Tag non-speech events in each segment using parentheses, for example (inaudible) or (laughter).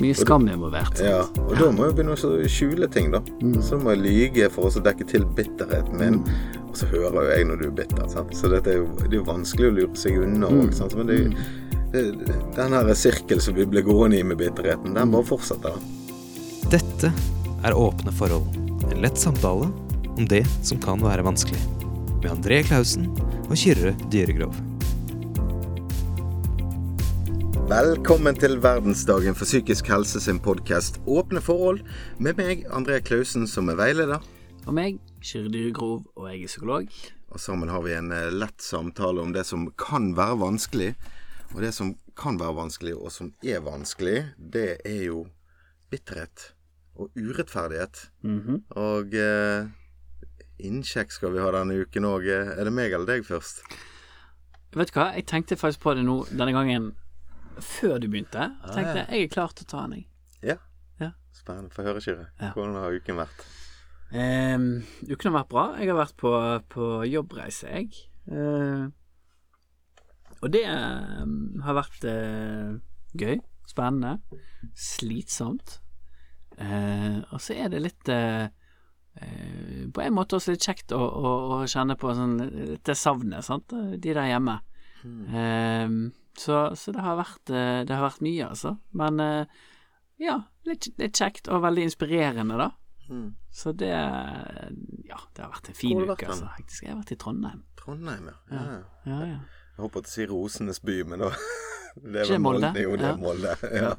Mye skam involvert. Ja, og da må jeg begynne å skjule ting, da. Så må jeg lyge for å dekke til bitterheten min. Og så hører jo jeg når du er bitter. Sant? Så dette er jo, det er jo vanskelig å lure seg unna òg. Mm. Men det, det, den her sirkel som vi blir gående i med bitterheten, den bare fortsetter. Dette er Åpne forhold. En lett samtale om det som kan være vanskelig. Med André Klausen og Kyrre Dyregrov. Velkommen til verdensdagen for psykisk helse sin podkast Åpne forhold, med meg, André Klausen, som er veileder. Og meg, Kyrre Dyregrov, og jeg er psykolog. Og sammen har vi en eh, lett samtale om det som kan være vanskelig. Og det som kan være vanskelig, og som er vanskelig, det er jo bitterhet og urettferdighet. Og eh, innsjekk skal vi ha denne uken òg. Er det meg eller deg først? Vet du hva, jeg tenkte faktisk på det nå denne gangen før du begynte. Jeg tenkte jeg er klar til å ta den, jeg. Ja. Ja. Spennende. Få høre, Kyrre. Ja. Hvordan har uken vært? Um, uken har vært bra. Jeg har vært på, på jobbreise, jeg. Eh, og det eh, har vært eh, gøy, spennende, slitsomt. Eh, og så er det litt eh, eh, På en måte også litt kjekt å, å, å kjenne på sånn litt det savnet, sant. De der hjemme. Eh, så, så det har vært eh, Det har vært mye, altså. Men eh, ja, litt, litt kjekt og veldig inspirerende, da. Mm. Så det Ja, det har vært en fin uke, altså. Faktisk. Jeg har vært i Trondheim. Trondheim, ja. ja. ja. Ja, ja. Jeg håper å si Rosenes by, men da (laughs) det er vel Molde? Jo, det er Molde. (laughs) Ja.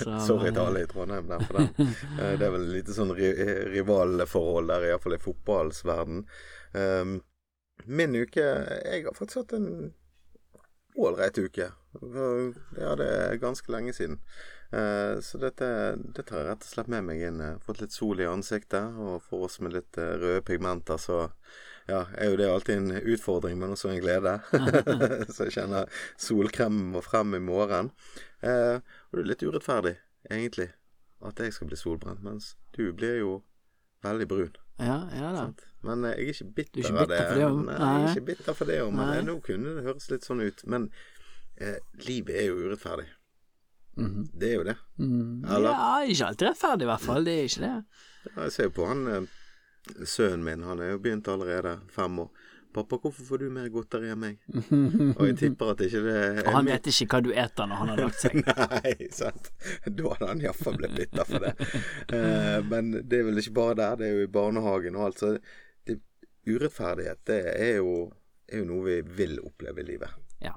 Så, (laughs) Sorry til alle i Trondheim der for den. Eh, Det er vel lite sånn rivalforhold der, iallfall i fotballens verden. Um, min uke Jeg har faktisk hatt en ålreit uke. Ja, det er ganske lenge siden. Eh, så dette, dette har jeg rett og slett med meg inn. Fått litt sol i ansiktet, og for oss med litt eh, røde pigmenter, så ja, er jo det alltid en utfordring, men også en glede. (laughs) så jeg kjenner solkremen må frem i morgen. Eh, og det er litt urettferdig, egentlig, at jeg skal bli solbrent, mens du blir jo veldig brun. Ja, ja da. Sant? Men eh, jeg er ikke bitter, er ikke av det. det. Nei, jeg er ikke bitter for det, òg, men Nei. eh, nå kunne det høres litt sånn ut. Men eh, livet er jo urettferdig. Mhm. Det er jo det. Mm. Eller? Ja, ikke alltid rettferdig, i hvert fall. Det er ikke det. Ja, Jeg ser jo på han eh, sønnen min, han er jo begynt allerede fem år. 'Pappa, hvorfor får du mer godteri enn meg?' (laughs) Og jeg tipper at ikke det er Og han vet ikke hva du eter når han har lagt seg. (laughs) Nei, sant. Da hadde han iallfall blitt bitter for det. Eh, men det er vel ikke bare der, det er jo i barnehagen og alt. Så det, urettferdighet, det er jo, er jo noe vi vil oppleve i livet. Ja.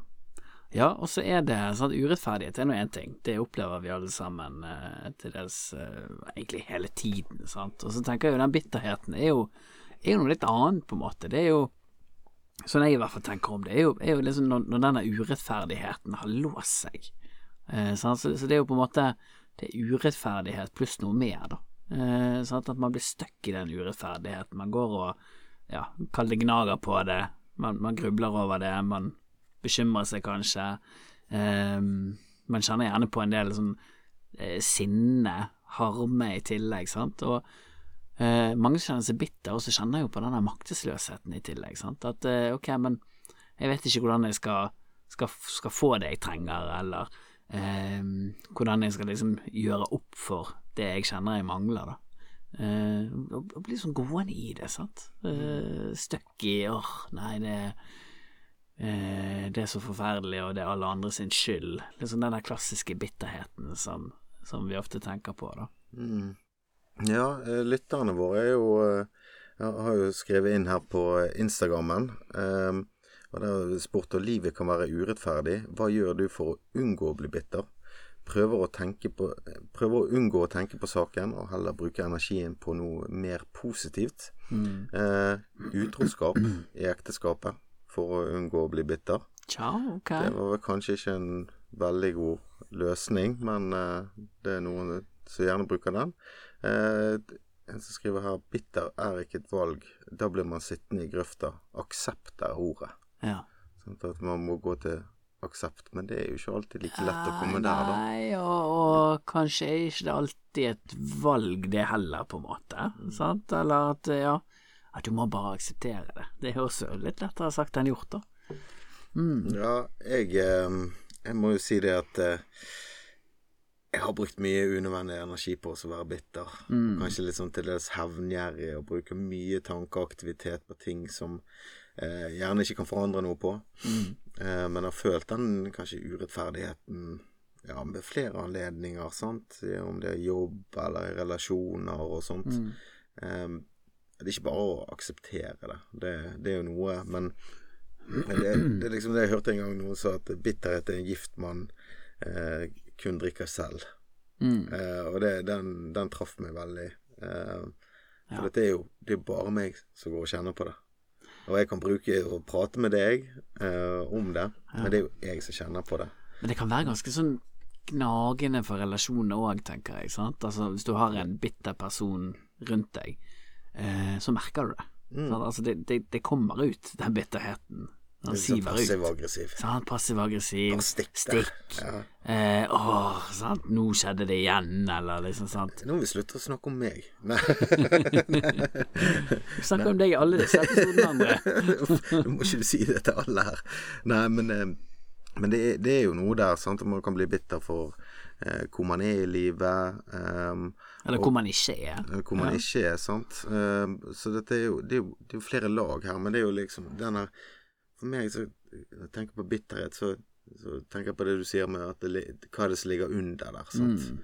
Ja, og så er det sånn urettferdighet er nå én ting. Det opplever vi alle sammen eh, til dels eh, egentlig hele tiden, sant. Og så tenker jeg jo den bitterheten er jo, er jo noe litt annet, på en måte. Det er jo Sånn jeg i hvert fall tenker om det, er jo, er jo liksom når, når denne urettferdigheten har låst seg. Eh? Så, så det er jo på en måte Det er urettferdighet pluss noe mer, da. Eh, sant? At man blir stuck i den urettferdigheten. Man går og ja, kall det gnager på det. Man, man grubler over det. Man bekymrer seg kanskje. Eh, man kjenner gjerne på en del sånn eh, sinne, harme i tillegg, sant. Og eh, mange kjenner seg bitter, og så kjenner jeg jo på denne maktesløsheten i tillegg, sant. At eh, ok, men jeg vet ikke hvordan jeg skal, skal, skal få det jeg trenger, eller eh, hvordan jeg skal liksom gjøre opp for det jeg kjenner jeg mangler, da. Eh, og, bli sånn gående i det, sant. Uh, Stuck i åh, nei, det eh, det er så forferdelig, og det er alle andre sin skyld. Liksom den der klassiske bitterheten som, som vi ofte tenker på, da. Mm. Ja, eh, lytterne våre er jo Jeg har jo skrevet inn her på eh, Instagrammen. Eh, og der spurt om livet kan være urettferdig. Hva gjør du for å unngå å bli bitter? Prøver å, tenke på, eh, prøver å unngå å tenke på saken, og heller bruke energien på noe mer positivt. Eh, utroskap i ekteskapet for å unngå å bli bitter. Ja, okay. Det var vel kanskje ikke en veldig god løsning, men eh, det er noen som gjerne bruker den. Eh, en som skriver her 'bitter er ikke et valg', da blir man sittende i grøfta. Aksept er ordet. Ja. Sånn at man må gå til aksept, men det er jo ikke alltid like lett å komme der, da. Nei, og, og kanskje er ikke det alltid et valg, det heller, på en måte. Sant? Eller at, ja At du må bare akseptere det. Det er også litt lettere sagt enn gjort, da. Ja, jeg, eh, jeg må jo si det at eh, jeg har brukt mye unødvendig energi på å være bitter. Mm. Kanskje litt sånn til dels hevngjerrig og bruke mye tankeaktivitet på ting som eh, gjerne ikke kan forandre noe på. Mm. Eh, men har følt den kanskje urettferdigheten ja, med flere anledninger, sant. Om det er jobb eller relasjoner og sånt. Mm. Eh, det er ikke bare å akseptere det. Det, det er jo noe, men men det, det er liksom det jeg hørte en gang noen sa, at bitterhet er en gift man eh, kun drikker selv. Mm. Eh, og det, den, den traff meg veldig. Eh, for Ja. det er jo det er bare meg som går og kjenner på det. Og jeg kan bruke og prate med deg eh, om det, men det er jo jeg som kjenner på det. Men det kan være ganske sånn gnagende for relasjoner òg, tenker jeg. Sant? Altså, hvis du har en bitter person rundt deg, eh, så merker du det. Mm. Altså, det, det, det kommer ut, den bitterheten. Den Litt sånn siver ut. passiv-aggressiv. Sant? Passiv-aggressiv. Stikk. Stikk. Ja. Eh, åh, sant? Nå skjedde det igjen, eller liksom sant. Nå må vi slutte å snakke om meg. (laughs) Nei. (laughs) Vi snakker om deg i alle disse episodene, André. (laughs) Nå må ikke du si det til alle her. Nei, men, eh, men det, det er jo noe der, sant. Man kan bli bitter for eh, hvor man er i livet. Um, Eller hvor man ikke er. hvor man ikke er, sant. Um, så dette er jo, det er jo Det er jo flere lag her, men det er jo liksom den her For meg, så Når jeg tenker på bitterhet, så, så tenker jeg på det du sier med det, hva er det som ligger under der. Mm.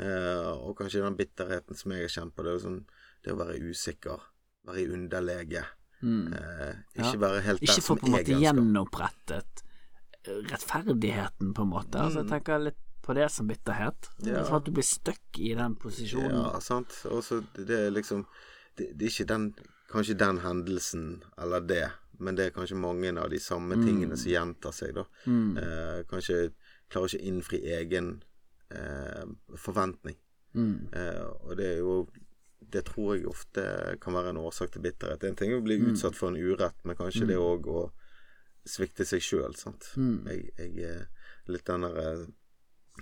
Eh, og kanskje den bitterheten som jeg har kjent på, det er sånn Det å være usikker, være i underlege. Mm. Eh, Ja. ikke være helt der Ikke få på en måte ønsker. gjenopprettet eh, rettferdigheten, på en måte. Altså, jeg tenker litt på det som bitterhet. Mm. Ja. For at du blir stuck i den posisjonen. Ja, sant. Og så det det er liksom det, det er ikke den Kanskje den hendelsen eller det, men det er kanskje mange av de samme tingene som gjentar seg, da. Mm. Eh, kanskje klarer ikke å innfri egen eh, forventning. Mm. Eh, og det er jo Det tror jeg ofte kan være en årsak til bitterhet. En ting er å bli Mm. utsatt for en urett, men kanskje det òg å svikte seg sjøl, sant. Mm. Jeg, jeg er litt den der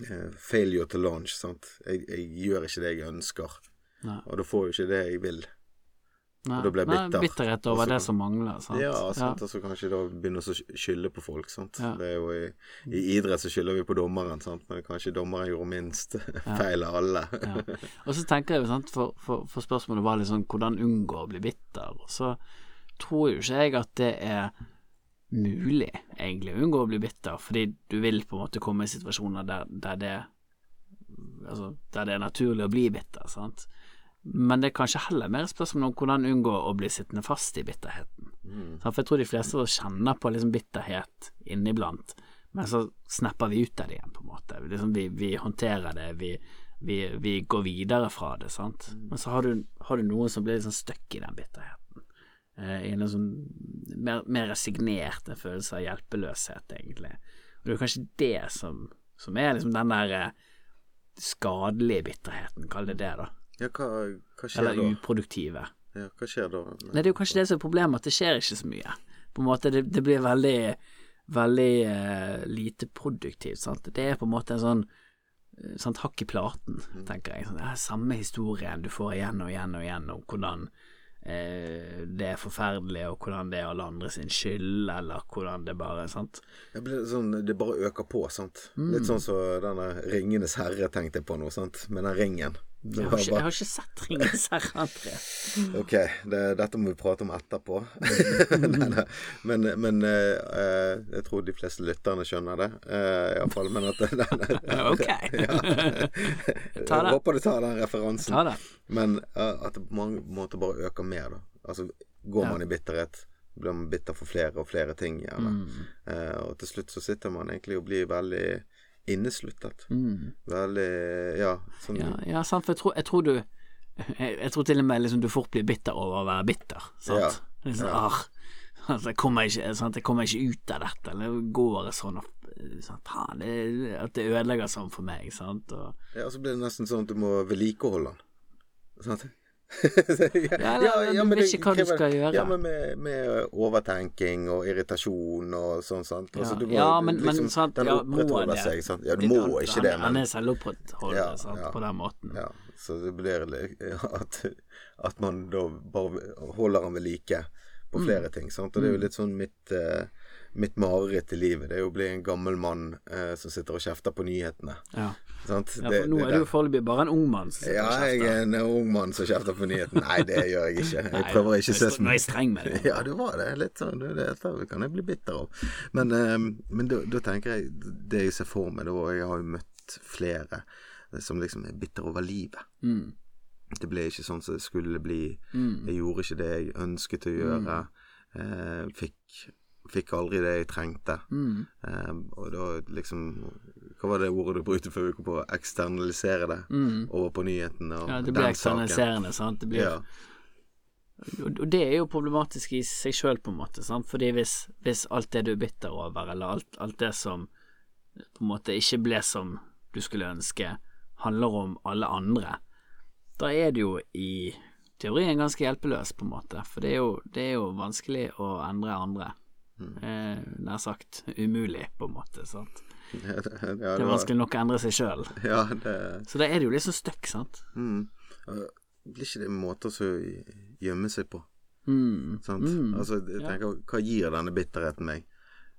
eh, failure to launch, sant. Jeg, jeg gjør ikke det jeg ønsker, Nei. og da får jeg ikke det jeg vil. Nei. da blir jeg Nei, bitter. bitterhet over så det som mangler. Sant? Ja, sant. Og så kanskje da begynner å skylde på folk, sant. Ja. Det er jo i, I idrett så skylder vi på dommeren, sant, men kanskje dommeren gjorde minst (laughs) feil av alle. Ja. (laughs) Og så tenker jeg sant, for, for, for spørsmålet var litt sånn hvordan unngå å bli bitter. Og så tror jo ikke jeg at det er mulig, egentlig, å unngå å bli bitter, fordi du vil på en måte komme i situasjoner der, der det Altså, der det er naturlig å bli bitter, sant. Men det er kanskje heller mer spørsmål om hvordan unngå å bli sittende fast i bitterheten. Mm. For jeg tror de fleste kjenner på liksom bitterhet inniblant, men så snapper vi ut av det igjen, på en måte. Liksom, vi, vi håndterer det, vi, vi, vi går videre fra det, sant. Men så har du, har du noen som blir sånn stuck i den bitterheten. Eh, I en sånn mer, mer resignert en følelse av hjelpeløshet, egentlig. Og det er kanskje det som, som er liksom den der eh, skadelige bitterheten, kall det det, da. Ja, hva, hva skjer Eller da? uproduktive. Ja, hva skjer da? Nei, det er jo kanskje det som er problemet, at det skjer ikke så mye. På en måte, det, det blir veldig, veldig uh, lite produktivt, sant. Det er på en måte en sånn sånt hakk i platen, tenker jeg. Sånn, det er samme historien du får igjen og igjen og igjen om hvordan eh, det er forferdelig, og hvordan det er alle andre sin skyld, eller hvordan det bare sant. Det, blir sånn, det bare øker på, sant. Mm. Litt sånn som denne Ringenes herre tenkte jeg på nå, sant. Med den ringen. Jeg har ikke, jeg har ikke sett Ringenes (laughs) herre, André. ok, det, dette må vi prate om etterpå. (laughs) (laughs) Nei, nei. Men, men eh, eh, jeg tror de fleste lytterne skjønner det, uh, iallfall. Men at Ok. Ta det. Jeg håper du tar den referansen. Ta det. Men uh, at det på mange måter bare øker mer, da. Altså går Ja. man i bitterhet, blir man bitter for flere og flere ting, gjerne. Mm. Uh, og til slutt så sitter man egentlig og blir veldig innesluttet. Mm. Veldig Ja, sånn Ja, ja sant, for jeg tror, jeg tror du jeg, jeg tror til og med liksom du fort blir bitter over å være bitter, sant. Ja, Liksom, ja. ah, altså, jeg, kommer ikke, sant? jeg kommer ikke ut av dette, eller det går sånn og sånn, faen, det, at det ødelegger sånn for meg, sant. Og, Ja, så blir det nesten sånn at du må vedlikeholde den. Sant? Ja, eller du men vet ikke hva du skal gjøre. Ja, men med, med overtenking og irritasjon og sånn, sant. Altså, Ja, du må, ja, men- men liksom, sant, den opprettholder det? seg, sant. Ja, du må han, ikke det, han, han er selvopprettholdende, Ja, sant, ja. på den måten. Ja, så det blir at, at man da bare holder han ved like Mm. på flere ting. Sant? Og det er jo litt sånn mitt, uh, mitt mareritt i livet. Det er jo å bli en gammel mann eh, som sitter og kjefter på nyhetene. Ja. Sant? Ja, Det- for nå det er du jo foreløpig bare en ung mann som sitter Ja, og jeg er en ung mann som kjefter på nyheten. Nei, det gjør jeg ikke. Jeg prøver ikke å se som Nå er jeg streng med deg. Ja, du var det. Litt sånn, det, det kan jeg bli bitter av. Men, eh, men da, tenker jeg Det jeg ser for meg, da, og jeg har jo møtt flere som liksom er bitter over livet. Mm. Det ble ikke sånn som det skulle bli. Mm. Jeg gjorde ikke det jeg ønsket å gjøre. Eh, fikk, fikk aldri det jeg trengte. Mm. Eh, og da liksom Hva var det ordet du brukte vi kom på? Eksternalisere det Mm. over på nyhetene og Ja, det blir eksternaliserende, saken. sant. Det blir, Ja. Og det er jo problematisk i seg sjøl, på en måte. Sant? Fordi hvis, hvis alt det du er bitter over, eller alt, alt det som på en måte ikke ble som du skulle ønske, handler om alle andre, da er det jo i teorien ganske hjelpeløs, på en måte. For det er jo, det er jo vanskelig å endre andre. Eh, nær sagt umulig, på en måte. Sant? Ja, det, ja, Det det er vanskelig nok å endre seg sjøl. Ja, Så da er det jo litt så stuck, sant. mm. Blir ikke det måter å gjemme seg på? Mm. Sant? Mm. Altså, jeg tenker, hva gir denne bitterheten meg?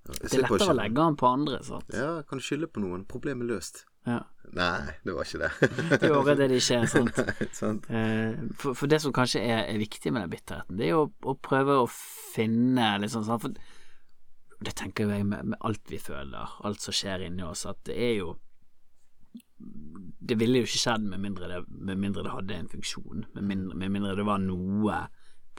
Det er lettere å legge den på andre, sant. Ja, kan du skylde på noen? Problemet er løst. Ja. Nei, det var ikke det. (laughs) Det er det det ikke er, (laughs) sant. Sant? Eh, For, for det som kanskje er, er viktig med den bitterheten, det er jo å, å prøve å finne liksom sånn For det tenker jo jeg med, med alt vi føler, alt som skjer inni oss, at det er jo Det ville jo ikke skjedd med mindre det, med mindre det hadde en funksjon, med mindre, med mindre det var noe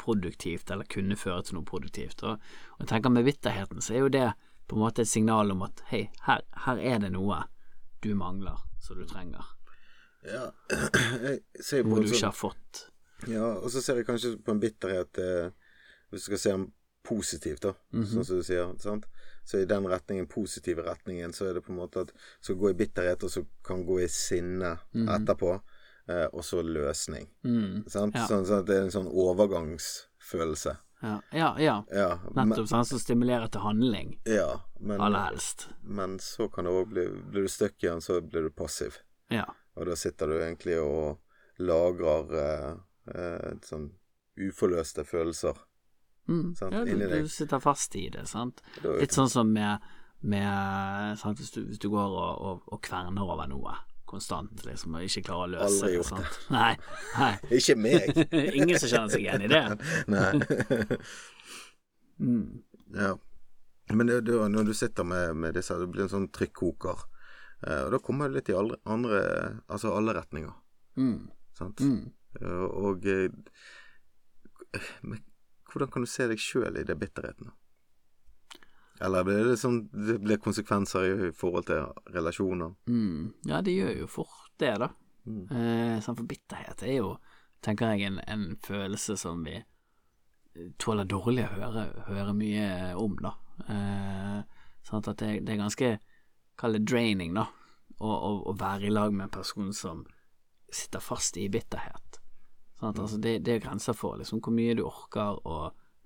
produktivt eller kunne føre til noe produktivt. Og, og jeg tenker med bitterheten så er jo det på en måte et signal om at hei, her, her er det noe du mangler, som du trenger, Ja, (clears throat) jeg ser på noe du ikke har fått. Ja, og så ser jeg kanskje på en bitterhet eh, Hvis du skal se den positivt, da, Mhm. sånn som du sier. sant? Så i den retningen, positive retningen, så er det på en måte at skal gå i bitterhet, og så kan gå i sinne etterpå, eh, og så løsning. Mm. Sant? Ja. Sånn, sånn at det er en sånn overgangsfølelse. Ja, ja, ja. Ja, men, nettopp sånn som stimulerer til handling, ja, men, aller helst. men så kan det òg bli Blir du stuck igjen, så blir du passiv. Ja. Og da sitter du egentlig og lagrer eh, eh, sånn uforløste følelser. Mm. Sant, ja du, du sitter fast i det, sant. Litt sånn som med, med sant? Hvis, du, hvis du går og, og, og kverner over noe konstant, liksom, og ikke klarer å løse Aldri gjort Sant? Nei. nei. (laughs) Ikke meg! (laughs) Ingen som kjenner seg igjen i det. (laughs) Nei. Mm. ja. Men det, det, når du sitter med, med disse, det blir en sånn trykkoker. Eh, og da kommer det litt i alle, andre Altså alle retninger. Mm. Sant? Mm. Eh, og eh, men, hvordan kan du se deg sjøl i det bitterheten? Eller det, det, sånn, det blir konsekvenser i, forhold til relasjoner. Mm. Ja, det gjør jo fort det, da. Mm. Eh, sånn for bitterhet er jo, tenker jeg, en, en følelse som vi tåler dårlig å høre, høre mye om, da. Eh, sånn at det, det er ganske, kall det draining, da, å være i lag med en person som sitter fast i bitterhet. Sånn at, altså, det, det er grenser for liksom, hvor mye du orker å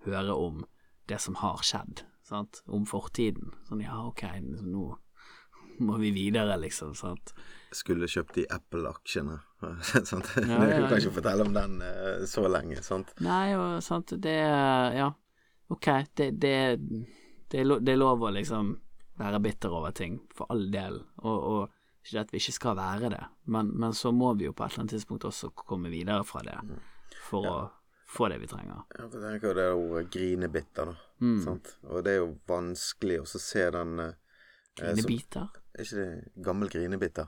høre om det som har skjedd, sant? om fortiden. Sånn, ja, ok, liksom, nå (laughs) må vi videre, liksom. sant? Skulle kjøpt de Apple-aksjene. (laughs) sant? Ja, Du ja, kan ikke fortelle om den uh, så lenge, sant? Nei, og sant, det Ja, ok, det, det, det, er, det er lov å liksom være bitter over ting, for all del, og, og ikke at vi ikke skal være det, men, men så må vi jo på et eller annet tidspunkt også komme videre fra det, for å få det vi trenger. Ja, for tenk jo det ordet grinebitter, da. Mm. Sant? Og det er jo vanskelig å se den eh, eh, som- Er ikke det gammel grinebitter?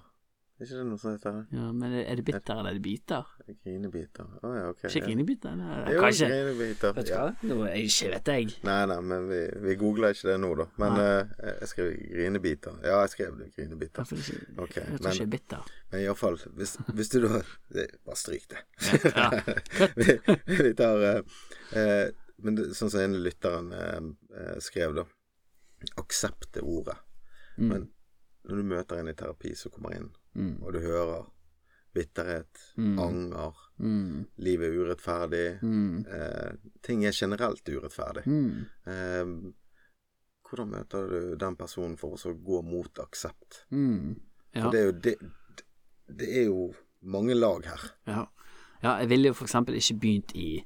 Er ikke det noe som heter det? Ja, men er det bitter eller er det biter? Grinebiter. Å ja, ok. Ikke ja. grinebiter? Nei, Jo, Kanskje. grinebiter. Vet du Ja. hva? Nå, ikke vet jeg. Nei, nei, men vi, vi googler ikke det nå, da. Men eh, jeg skrev grinebiter. Ja, jeg skrev det, grinebiter. Jeg tror ikke, Ok, jeg tror men- ikke er bitter. Men iallfall, hvis, hvis du da Bare stryk det. Ja. (laughs) vi, vi tar uh, uh, Men det, sånn som en lytteren skrev, da. Aksept er ordet. Mm. Men når du møter en i terapi som kommer inn, Mm. og du hører bitterhet, Mm. anger, Mm. livet er urettferdig Mm. eh, Ting er generelt urettferdig. Mm. Eh, hvordan møter du den personen for å gå mot aksept? Mm. Ja. For det er jo det, det er jo mange lag her. Ja. ja, jeg ville jo eksempel ikke begynt i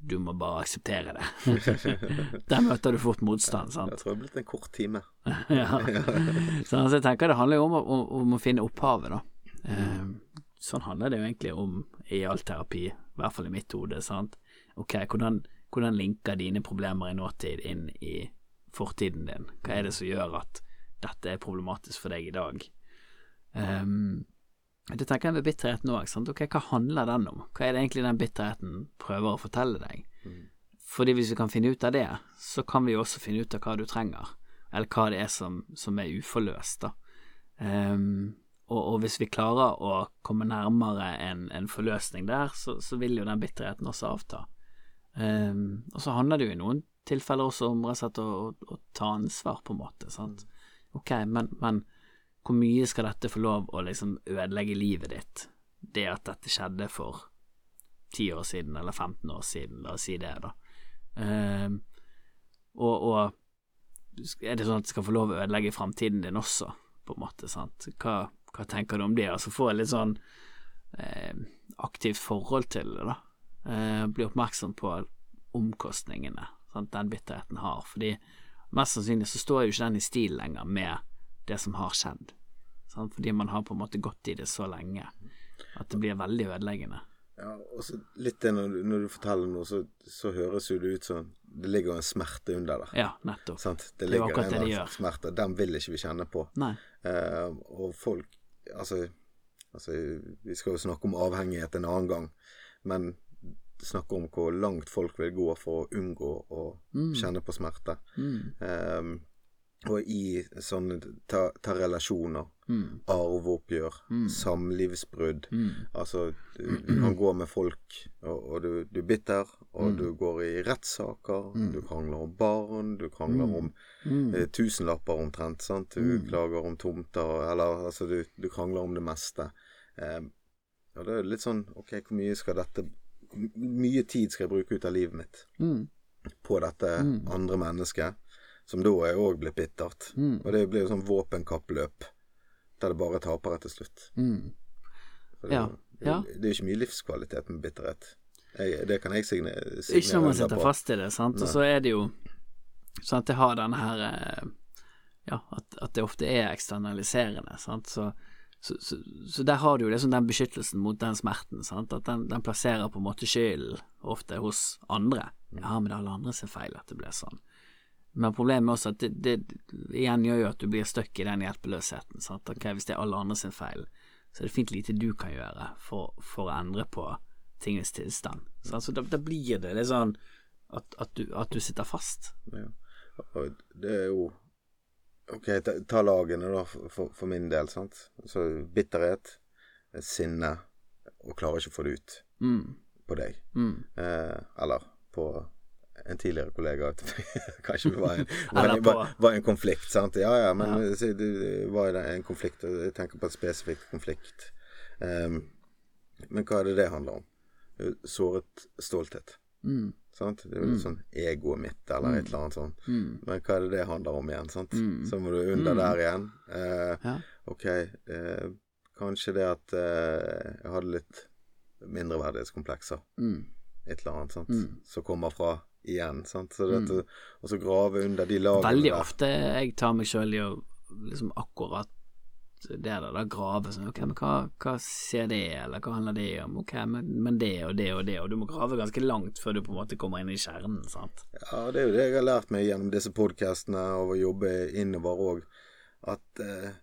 du må bare akseptere det. (laughs) Der møter du fort motstand, sant. Jeg tror det har blitt en kort time. (laughs) ja. Så altså, jeg tenker det handler jo om, om, om å finne opphavet, da. Eh, sånn handler det jo egentlig om i all terapi, i hvert fall i mitt hode. sant? Ok, hvordan, hvordan linker dine problemer i nåtid inn i fortiden din? Hva er det som gjør at dette er problematisk for deg i dag? Um, det tenker med bitterheten òg. Ok, hva handler den om? Hva er det egentlig den bitterheten prøver å fortelle deg? Mm. Fordi hvis vi kan finne ut av det, så kan vi også finne ut av hva du trenger, eller hva det er som, som er uforløst, da. Um, og, og, hvis vi klarer å komme nærmere en, en forløsning der, så, så, vil jo den bitterheten også avta. Um, og så handler det jo i noen tilfeller også om rett og slett å, å, å ta ansvar, på en måte. Sant? Ok, men, men hvor mye skal dette få lov å liksom ødelegge livet ditt, det at dette skjedde for ti år siden eller 15 år siden, la oss si det, da. Uh, og, og, er det sånn at det skal få lov å ødelegge framtiden din også, på en måte, sant. Hva, hva tenker du om det? Altså få et litt sånn uh, aktivt forhold til det, da. Uh, bli oppmerksom på omkostningene sant, den bitterheten har, fordi mest sannsynlig så står jo ikke den i stil lenger med det som har skjedd sant? fordi man har på en måte gått i det så lenge at det blir veldig ødeleggende. Ja, og så litt det når, når, du forteller noe, så, så høres jo det ut som det ligger en smerte under der. Ja, nettopp. Sant? Det, det ligger akkurat en det de gjør. smerte. Den vil ikke vi kjenne på. Nei. Eh, og folk altså, altså, vi skal jo snakke om avhengighet en annen gang, men snakke om hvor langt folk vil gå for å unngå å mm. kjenne på smerte. Mm. Um, og i sånne ta, ta relasjoner, mm. arveoppgjør, mm. samlivsbrudd mm. Altså, du, du, kan gå med folk, og, og du, du, er bitter, og mm. du går i rettssaker, mm. du krangler om barn, du krangler mm. om eh, tusenlapper omtrent, sant. Du klager om tomter, eller altså, du, du krangler om det meste. Eh, og det er litt sånn Ok, hvor mye skal dette Hvor mye tid skal jeg bruke ut av livet mitt på dette andre mennesket? Som da er òg blitt bittert. Mm. Og det blir jo sånn våpenkappløp der det bare taper til slutt. Mm. Det, ja. Det, det er jo ikke mye livskvalitet med bitterhet. Jeg, det kan jeg signere, signere Ikke når man sitter fast i det, sant. Og så er det jo sånn at det har denne her eh, Ja, at, at, det ofte er eksternaliserende, sant. Så, så, så, så, der har du jo liksom den beskyttelsen mot den smerten, sant. At den, den plasserer på en måte skylden ofte hos andre. Mm. Ja, men det er alle andre sin feil at det ble sånn. Men problemet er også at det, det, igjen gjør jo at du blir stuck i den hjelpeløsheten. Sant? Ok, Hvis det er alle andre sin feil, så er det fint lite du kan gjøre for, for å endre på tingenes tilstand. Så Så da, da, blir det litt sånn at, at, du, at du, sitter fast. Ja. Det er jo Ok, ta, ta lagene, da, for, for, min del. sant? Så bitterhet, sinne, og klarer ikke å få det ut mm. på deg. Mm. Eh, eller på en tidligere kollega (laughs) kanskje var en, (laughs) var, en, var, var en konflikt. sant? Ja ja, men ja. det var en konflikt. og Jeg tenker på en spesifikt konflikt. Um, men hva er det det handler om? Såret stolthet. Mm. Sant? Det er jo litt mm. sånn egoet mitt, eller mm. et eller annet sånt. Mm. Men hva er det det handler om igjen? sant? Mm. Så må du under mm. der igjen. Uh, ja. Ok, uh, kanskje det at uh, jeg hadde litt mindreverdighetskomplekser. Et eller annet sant? som kommer fra igjen. Sant? Så det, mm. Og så grave under de lagene Veldig ofte jeg tar meg sjøl i å liksom akkurat det der, grave sånn Ok, men hva, hva ser det, eller hva handler det om? Ok, men, men, det og det og det, og du må grave ganske langt før du på en måte kommer inn i kjernen, sant? Ja, det er jo det jeg har lært meg gjennom disse podkastene og å jobbe innover òg, at eh,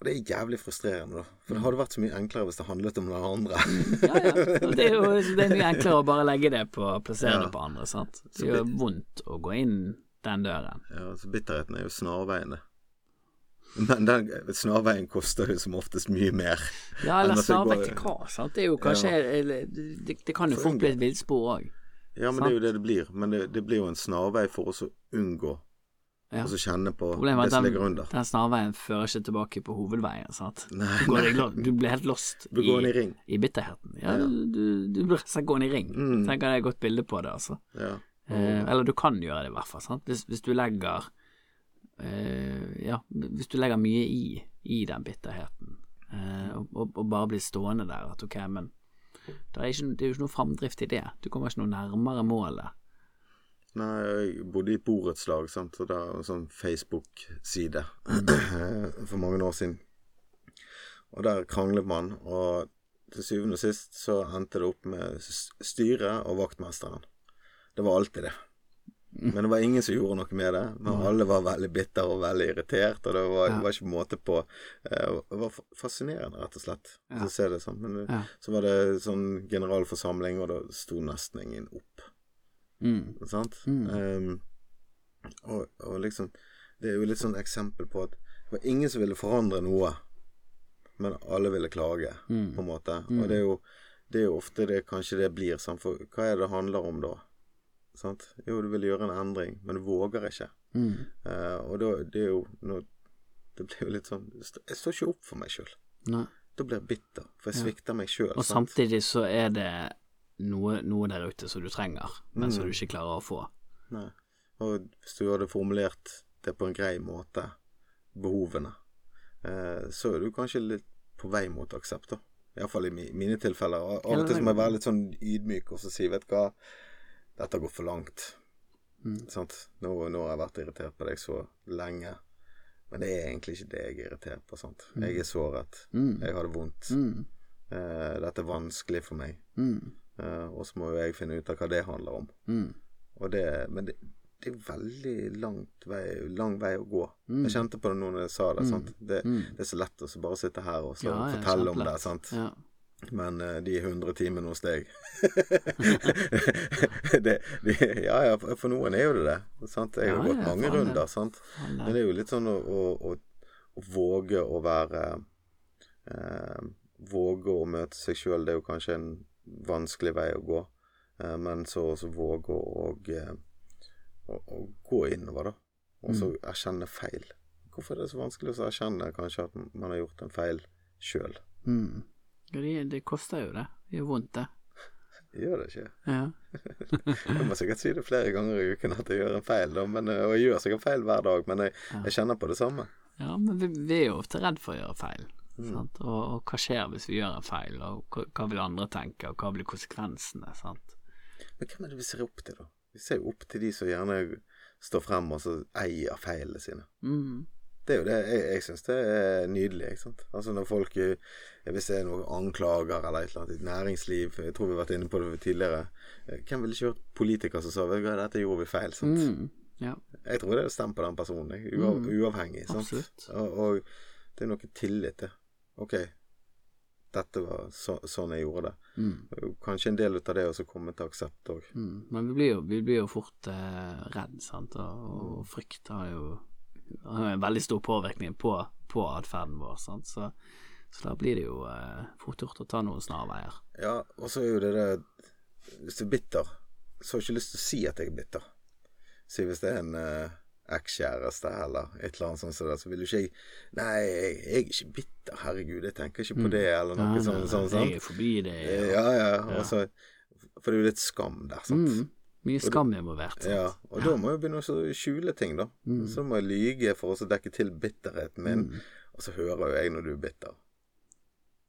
og det er jævlig frustrerende, da. For det hadde vært så mye enklere hvis det handlet om den andre. ja, ja. Og det er jo det er mye enklere å bare legge det på plassere ja. det på andre, sant. Det gjør vondt å gå inn den døren. Ja, så bitterheten er jo snarveiene. Men den snarveien koster jo som oftest mye mer. Ja, eller snarvei til hva, sant. Det er jo kanskje ja. det, det, kan jo fort bli et villspor òg. Ja, men sant? det er jo det det blir. Men det, det blir jo en snarvei for oss å unngå ja. Og så kjenne på Problemet det som ligger under. Den snarveien fører ikke tilbake på hovedveien. Sant? Nei, du, nei. du, blir helt lost i, i, i, bitterheten. Ja, ja. Du, du blir rett gående i ring. Mm. Tenker det er et godt bilde på det, altså. Ja. Eh, eller du kan gjøre det, i hvert fall. Sant? Hvis, hvis du legger eh, Ja, hvis du legger mye i, i den bitterheten, eh, og, og, og, bare blir stående der at ok, men det er, ikke, det er jo ikke noe framdrift i det. Du kommer ikke noe nærmere målet. Nei, jeg bodde i et borettslag, sant, og det er en sånn Facebook-side (clears throat) for mange år siden. Og der kranglet man, og til syvende og sist så endte det opp med styret og vaktmesteren. Det var alltid det. Men det var ingen som gjorde noe med det. Men alle var veldig bitter og veldig irritert, og det var, Ja. var ikke måte på eh, Det var fascinerende, rett og slett, Ja. å se det sånn. Men Ja. så var det sånn generalforsamling, og da sto nesten ingen opp. Mm. Sant? Mm. Um, og, og liksom Det er jo litt sånn eksempel på at det var ingen som ville forandre noe, men alle ville klage, Mm. på en måte. Mm. Og det er jo det er jo ofte det kanskje det blir sånn, for hva er det det handler om da? Sant? Jo, du vil gjøre en endring, men du våger ikke. Mm. Uh, og da det er jo nå, Det blir jo litt sånn Jeg står ikke opp for meg sjøl. Da blir jeg bitter, for jeg Ja. svikter meg sjøl. Og samtidig så er det noe, noe der ute som du trenger, men som Mm. du ikke klarer å få. Nei. Og hvis du hadde formulert det på en grei måte, behovene, eh, så er du kanskje litt på vei mot aksept, da. Iallfall i mine tilfeller. Og Av og til må jeg være litt sånn ydmyk og så si, vet du hva, dette går for langt. Mm. Sant? Nå, nå har jeg vært irritert på deg så lenge. Men det er egentlig ikke det jeg er irritert på. sant? Jeg er såret. Mm. Jeg har det vondt. Mm. Eh, dette er vanskelig for meg. Mm. Eh, og så må jo jeg finne ut av hva det handler om. Mm. Det, men det, det er veldig langt vei, lang vei å gå. Mm. Jeg kjente på det nå når jeg sa det. Mm. Det, Mm. det er så lett å bare sitte her og så Ja, fortelle om det. Sant? Ja. Men eh, de 100 timene hos deg (laughs) det, de, Ja ja, for noen er jo det det. Sant? Jeg har Ja, gått mange runder. Sant? Men det er jo litt sånn å, å, å, å våge å være eh, Våge å møte seg sjøl, det er jo kanskje en vanskelig vei å gå. Eh, men så også våge å, eh, å, å gå innover, da. Og så erkjenne feil. Hvorfor er det så vanskelig å erkjenne kanskje at man har gjort en feil sjøl? Mm. Det, det koster jo det. Det gjør vondt, det. (laughs) Gjør det ikke? Ja. (laughs) Jeg må sikkert si det flere ganger i uken at jeg gjør en feil, da, men, eh, og jeg gjør sikkert feil hver dag, men jeg, jeg kjenner på det samme. ja, men vi, vi er jo ofte redd for å gjøre feil. Mm. Sant? Og, og hva skjer hvis vi gjør en feil, og hva, hva vil andre tenke, og hva blir konsekvensene? Sant? Men hvem er det vi ser opp til, da? Vi ser jo opp til de som gjerne står frem og så eier feilene sine. Mm. Det er jo det jeg, jeg syns det er nydelig. ikke sant? Altså når folk eh, Hvis det er noen anklager eller et eller annet i et næringsliv Jeg tror vi har vært inne på det tidligere. eh, Hvem ville ikke hørt politikere som sa vet du hva, dette gjorde vi feil? sant? Mm. Ja, Jeg tror det er stemt på den personen. Uav, Mm. uavhengig. sant? Og, og det er noe tillit til. Ok, dette var så, sånn jeg gjorde det. Mm. Kanskje en del ut av det også komme til aksept òg. Mm. Men vi blir jo, vi blir jo fort eh, redd, sant, og, og frykt har jo har en veldig stor påvirkning på, på atferden vår, sant, så, så da blir det jo eh, fort gjort å ta noen snarveier. Ja, og så er jo det det Hvis du er bitter, så har jeg ikke lyst til å si at jeg er bitter. Si hvis det er en uh, ekskjæreste eller et eller annet sånt, som det, så vil jo ikke jeg Nei, jeg, jeg er ikke bitter, herregud, jeg tenker ikke på det, eller noe Nei, sånt. Sånn, sånn? Jeg er forbi det. Ja, Ja, ja. Og så, for det er jo litt skam der, sant. mm, mye skam involvert. Ja, og da må jeg begynne å skjule ting, da. Mm. Så må jeg lyge for å dekke til bitterheten min, og så hører jo jeg når du er bitter.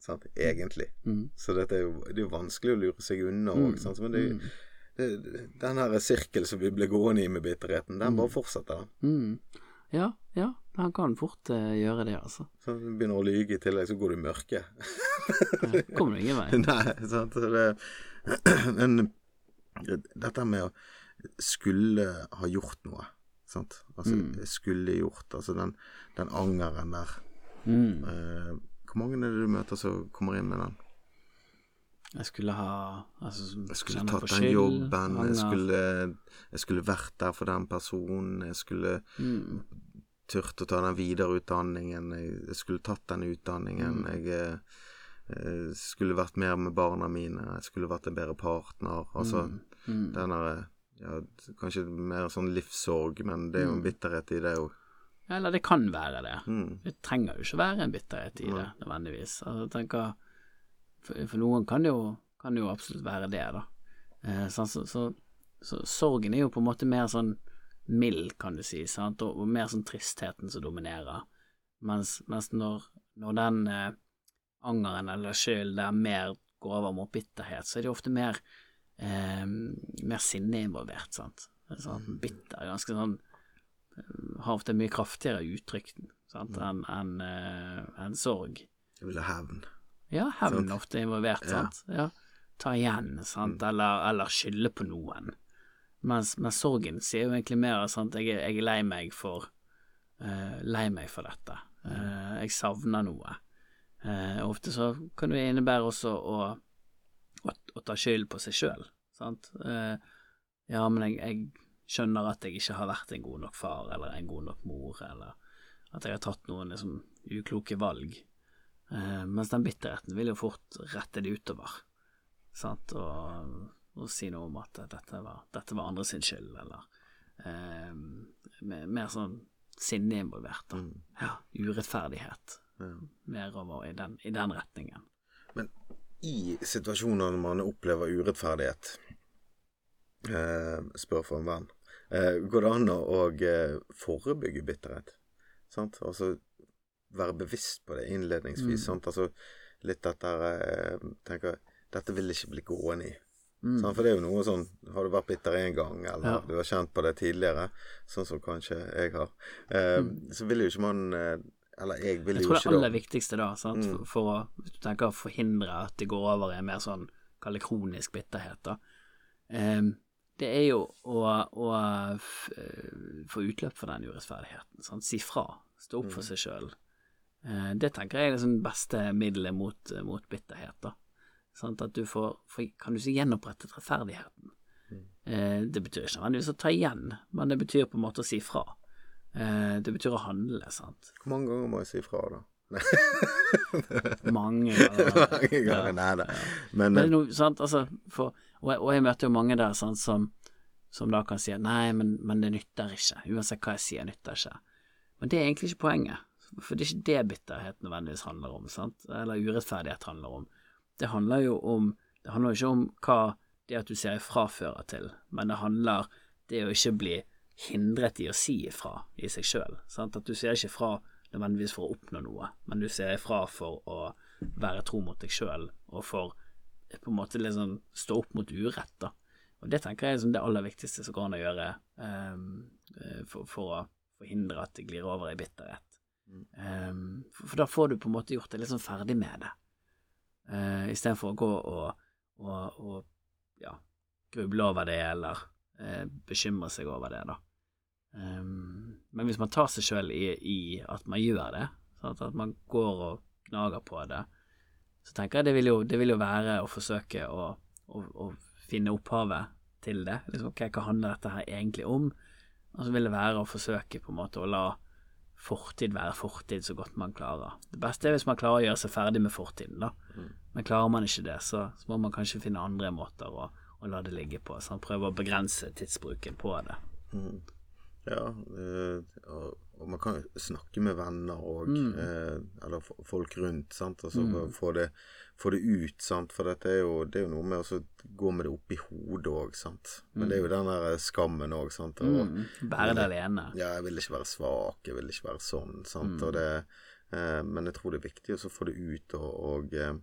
Sant? Egentlig. Mm. Så dette er jo, det er jo vanskelig å lure seg unna òg, Mm. Men det, det, den her sirkel som vi ble gående i med bitterheten, den bare fortsetter. Mm. Ja, ja, han kan fort uh, gjøre det, altså. Så du begynner å lyge i tillegg, så går du i mørket. Ja, Kommer du ingen vei. (laughs) Nei, sant. Det, (clears throat) men dette med å skulle ha gjort noe, sant. Altså, Mm. skulle gjort, altså den, den angeren der. Mm. Uh, hvor mange er det du møter som kommer inn med den? Jeg skulle ha altså, Jeg skulle tatt den skyld, jobben, jeg skulle, jeg skulle vært der for den personen, jeg skulle mm. turt å ta den videreutdanningen, jeg, jeg skulle tatt den utdanningen, Mm. jeg eh, eh, skulle vært mer med barna mine, jeg skulle vært en bedre partner, altså mm. den derre ja, kanskje mer sånn livssorg, men det er jo en bitterhet i det jo. Eller det kan være det. Mm. Det trenger jo ikke være en bitterhet i det, nødvendigvis. Altså, jeg tenker, for, for noen kan det, jo, kan det jo absolutt være det, da. Eh, så, så, så, så sorgen er jo på en måte mer sånn mild, kan du si, sant? Og, og mer sånn tristheten som dominerer. Mens, mens når, når den eh, angeren eller skylden der mer går over mot bitterhet, så er det ofte mer, eh, mer sinne involvert, sant. Sånn, bitter er ganske sånn Har ofte mye kraftigere uttrykk enn en, en, en sorg. Jeg vil ha hevn. Ja, hevn ofte ofte involvert, Ja. sant. Ja. Ta igjen, sant, eller, eller skylde på noen. Mens, mens sorgen sier jo egentlig mer sant, jeg, er- jeg er lei meg for uh, Lei meg for dette. Uh, jeg savner noe. Uh, ofte så kan det innebære også å, å, å ta skyld på seg sjøl, sant. Ja, men jeg, jeg skjønner at jeg ikke har vært en god nok far, eller en god nok mor, eller at jeg har tatt noen liksom ukloke valg. Eh, mens den bitterheten vil jo fort rette det utover, sant, og, og si noe om at dette var, dette var andre sin skyld, eller eh, mer, sånn sinne involvert, da. Mm. Ja, urettferdighet. Ja. Mer over i den, i den retningen. I situasjoner når man opplever urettferdighet, eh, spør for en venn, eh, går det an å og, eh, forebygge bitterhet? Sant? Altså være bevisst på det innledningsvis. Mm. Altså litt dette her eh, tenker, Dette vil ikke bli gående i. Mm. For det er jo noe sånn Har du vært bitter én gang, eller Ja. du har kjent på det tidligere, sånn som kanskje jeg har, eh, så vil jo ikke man eh, Eller jeg vil Mm. Jeg jo tror det aller da viktigste da, sant, Mm. for, å hvis du tenker å forhindre at det går over i en mer sånn, kall det kronisk bitterhet, da, Ehm, det er jo å, å eh, få utløp for den urettferdigheten. Sant? Si fra. Stå opp for seg sjøl. Det tenker jeg er det sånn beste middelet mot, mot bitterhet. da. Sånn At du får, kan du si, gjenopprettet rettferdigheten. Eh, det betyr ikke nødvendigvis å ta igjen, men det betyr på en måte å si fra. Eh, det betyr å handle, sant. Hvor mange ganger må jeg si fra, da? (laughs) Mange (laughs) ganger. Mange ganger, nei da. Men, Men eh, noe, sant, altså, for, og, jeg, og jeg møter jo mange der sant, som, som da kan si at nei, men, men det nytter ikke. Uansett hva jeg sier, nytter ikke. Men det er egentlig ikke poenget. For det er ikke det bitterhet nødvendigvis handler om, sant? eller urettferdighet handler om. Det handler jo om Det handler jo ikke om hva det at du sier ifra fører til, men det handler det å ikke bli hindret i å si ifra i seg sjøl. At du sier ikke ifra nødvendigvis for å oppnå noe, men du sier ifra for å være tro mot deg sjøl, og for på en måte liksom stå opp mot urett, da. Og det tenker jeg er liksom det aller viktigste som går an å gjøre eh, for, for å forhindre at det glir over i bitterhet. Ehm, for, da får du på en måte gjort deg litt sånn ferdig med det, uh, istedenfor å gå og, og, og ja, gruble over det eller uh, bekymre seg over det, da. Um, men hvis man tar seg sjøl i, i at man gjør det, sant? at man går og gnager på det, så tenker jeg det vil jo, det vil jo være å forsøke å, å, å finne opphavet til det. Liksom, ok, hva handler dette her egentlig om? Og så vil det være å forsøke på en måte å la fortid være fortid så godt man klarer. Det beste er hvis man klarer å gjøre seg ferdig med fortiden, da. Men klarer man ikke det, så, så må man kanskje finne andre måter å, å la det ligge på. så man prøver å begrense tidsbruken på det. mm, ja, eh, og, og man kan snakke med venner òg, Mm. eh, Eller folk rundt, sant. Altså Mm. få det, få det ut, sant. For dette er jo, det er jo noe med å gå med det oppi hodet òg, sant. Men det er jo den der skammen òg, sant. Og, Mm. Bære det alene. Ja, jeg vil ikke være svak, jeg vil ikke være sånn, sant. Og det, eh, men jeg tror det er viktig å få det ut, og, og eh,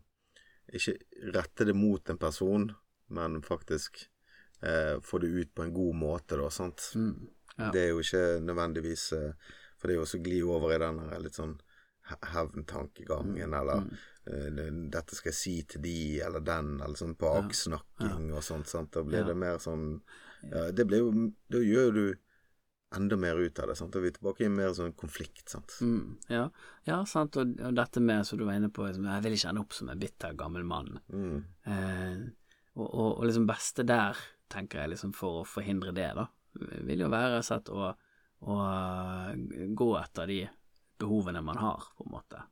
ikke rette det mot en person, men faktisk eh, få det ut på en god måte, da, sant. Mm. Ja. Det er jo ikke nødvendigvis eh, For det er jo også å gli over i den litt sånn hevntankegangen, eller mm. det- dette skal jeg si til de eller den, eller sånn baksnakking og sånt, sant. Da blir Ja. det mer sånn ja, Det blir jo Da gjør du enda mer ut av det, sant. Er vi tilbake i mer sånn konflikt, sant. Mm, ja. ja, sant, og, og dette med, som du var inne på, liksom, jeg vil ikke ende opp som en bitter gammel mann. Mm. Eh, og, og, og liksom beste der, tenker jeg, liksom for å forhindre det, da, vil jo være sett å, å gå etter de behovene man har, på en måte.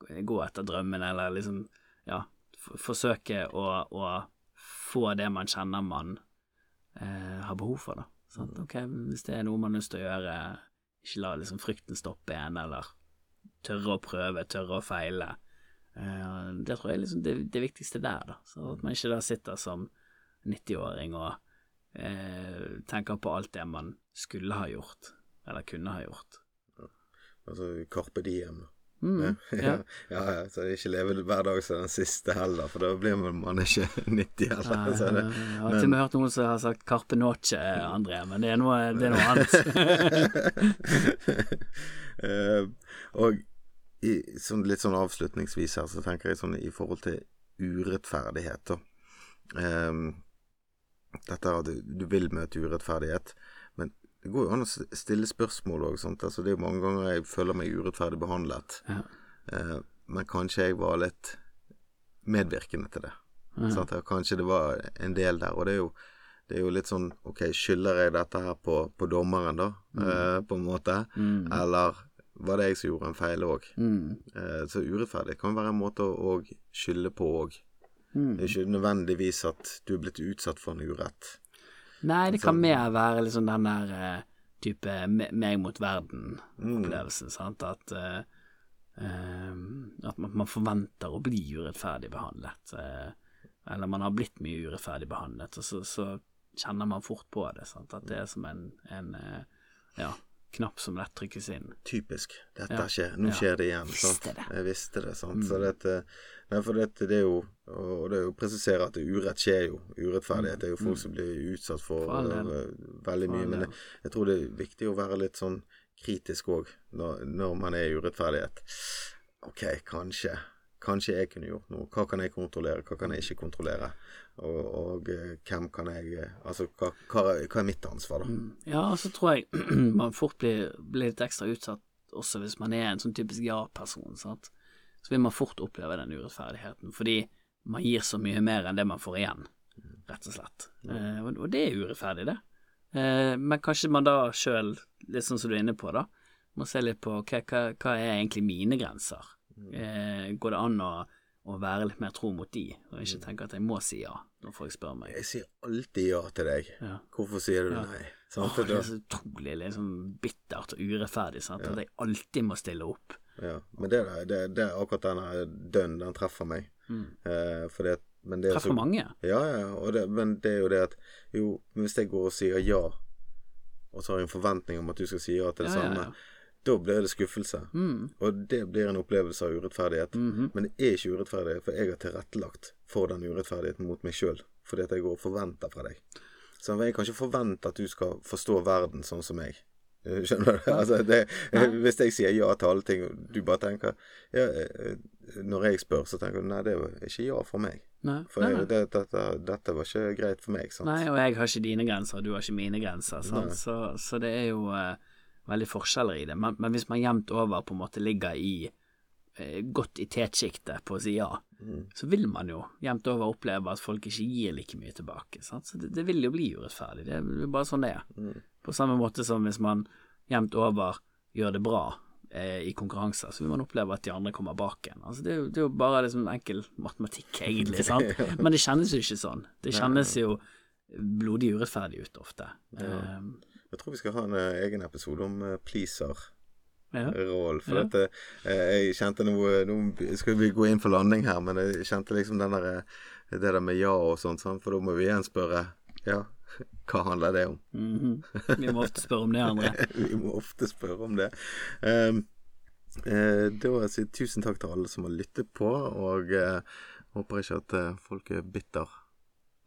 Gå etter drømmene, eller liksom, ja, forsøke å, å få det man kjenner man eh, har behov for, da. Sånn, Ok, hvis det er noe man har lyst til å gjøre, ikke la liksom frykten stoppe en, eller tørre å prøve, tørre å feile. Eh, det tror jeg liksom det, det viktigste der, da. Så at man ikke da sitter som 90-åring og eh, tenker på alt det man skulle ha gjort, eller kunne ha gjort. Altså Carpe Diem. Mm, ja. ja. (laughs) ja, ja, så ikke leve hver dag som den siste heller, for da blir man ikke (laughs) 90 heller. Nei, Så det, jeg har til og med hørt noen som har sagt 'Carpe Noche', André, men det er noe, det er noe (laughs) annet. uh, og i, sånn, litt sånn avslutningsvis her, så tenker jeg sånn i forhold til urettferdighet, da. Eh, dette at du, vil møte urettferdighet, men det går jo an å stille spørsmål òg. Altså, det er jo mange ganger jeg føler meg urettferdig behandlet. Ja. Eh, men kanskje jeg var litt medvirkende til det. Ja, Kanskje det var en del der. Og det er jo, det er jo litt sånn Ok, skylder jeg dette her på, på dommeren, da? Eh, på en måte? Mm. Eller var det jeg som gjorde en feil òg? Mm. Eh, så urettferdig kan være en måte å skylde på òg. Mm. Det er ikke nødvendigvis at du er blitt utsatt for en urett. Nei, det kan Sånn. mer være liksom den der uh, type meg mot Mm. verden-opplevelsen, sant. At, uh, uh, at man, man forventer å bli urettferdig behandlet. Eh, eller man har blitt mye urettferdig behandlet, og så, så kjenner man fort på det. Sant? At det er som en, en ja, knapp som lett trykkes inn. Typisk. Dette Ja. skjer. Nå Ja. skjer det igjen. Visste det. Jeg visste det. sant? Mm. Så dette, nei, for dette, det er jo Og det er jo å presisere at urett skjer jo. Urettferdighet. Det er jo folk som blir utsatt for, Mm. For eh, veldig For mye. Men jeg, jeg tror det er viktig å være litt sånn kritisk òg når, når man er i urettferdighet. OK, kanskje. Kanskje jeg kunne gjort noe. Hva kan jeg kontrollere, hva kan jeg ikke kontrollere? Og, og eh, hvem kan jeg eh, Altså, hva, hva, hva er mitt ansvar, da? Mm. Ja, og så tror jeg (clears throat) man fort blir, blir litt ekstra utsatt også hvis man er en sånn typisk ja-person, sant. Så vil man fort oppleve den urettferdigheten, fordi man gir så mye mer enn det man får igjen, rett og slett. Eh, og, og det er urettferdig, det. Eh, men kanskje man da sjøl, litt sånn som du er inne på, da, må se litt på okay, hva, hva er egentlig mine grenser. Eh, går det an å, å være litt mer tro mot de, og ikke tenke at jeg må si ja når folk spør meg. Jeg sier alltid ja til deg. Ja. Hvorfor sier du Ja. nei? Sant? Åh, det er så utrolig liksom, bittert og urettferdig sant? at jeg alltid må stille opp. Ja, men det, er det, det akkurat denne dønn, den treffer meg. Eh, for det, men det er Treffer mange. Ja, ja, det, men det er jo det at Jo, hvis jeg går og sier ja, og så har jeg en forventning om at du skal si ja til det Ja, ja, samme, ja. Da blir det skuffelse. Mm. Og det blir en opplevelse av urettferdighet. Mhm. Men det er ikke urettferdig, for jeg har tilrettelagt for den urettferdigheten mot meg sjøl. Fordi at jeg går og forventer fra deg. Så jeg kan ikke forvente at du skal forstå verden sånn som meg. Eh, Skjønner du? Altså, det, hvis jeg sier ja til alle ting, og du bare tenker ja, eh, Når jeg spør, så tenker du nei, det er ikke ja for meg. Nei, For nei, nei. det, dette, dette var ikke greit for meg. Sant? nei, og jeg har ikke dine grenser, og du har ikke mine grenser. Så, så det er jo eh, veldig forskjeller i det. Men, men hvis man jevnt over på en måte ligger i eh, godt i tetsjiktet på å si ja, Mm. så vil man jo jevnt over oppleve at folk ikke gir like mye tilbake. Sant? Så det, det vil jo bli urettferdig. Det er bare sånn det er. Mm. På samme måte som hvis man jevnt over gjør det bra eh, i konkurranser, så vil man oppleve at de andre kommer bak en. Altså, det, er jo, det er jo bare liksom enkel matematikk, (laughs) egentlig. sant? Men det kjennes jo ikke sånn. Det kjennes jo blodig urettferdig ut ofte. Ja. Um, Jeg tror vi skal ha en eh, egen episode om uh, pleaser. ja. Roll, for Ja. dette eh, Jeg kjente noe Nå skal vi gå inn for landing her, men jeg kjente liksom den der eh, Det der med ja og sånt, sant? for da må vi igjen spørre Ja, (laughs) hva handler det om? Mhm. Vi må ofte spørre om det, André. (laughs) vi må ofte spørre om det. Um, uh, da vil jeg si tusen takk til alle som har lyttet på, og uh, håper ikke at eh, folk er bitter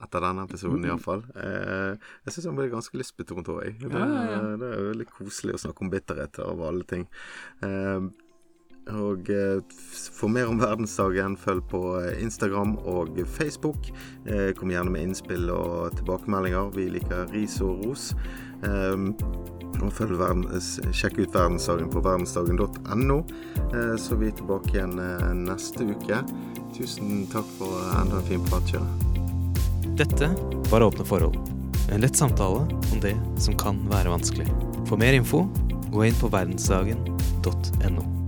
etter denne episoden, iallfall. Eh, jeg syns den ble ganske lystbetont òg, jeg. Det, Ja, ja, det er veldig koselig å snakke om bitterhet av alle ting. Eh, og eh, for mer om verdensdagen, følg på eh, Instagram og Facebook. Eh, kom gjerne med innspill og tilbakemeldinger. Vi liker ris og ros. Og verden, sjekk ut verdensdagen på verdensdagen.no. Eh, så vi er tilbake igjen neste uke. Tusen takk for enda en fin prat. Dette var Åpne forhold. En lett samtale om det som kan være vanskelig. For mer info, gå inn på verdensdagen.no.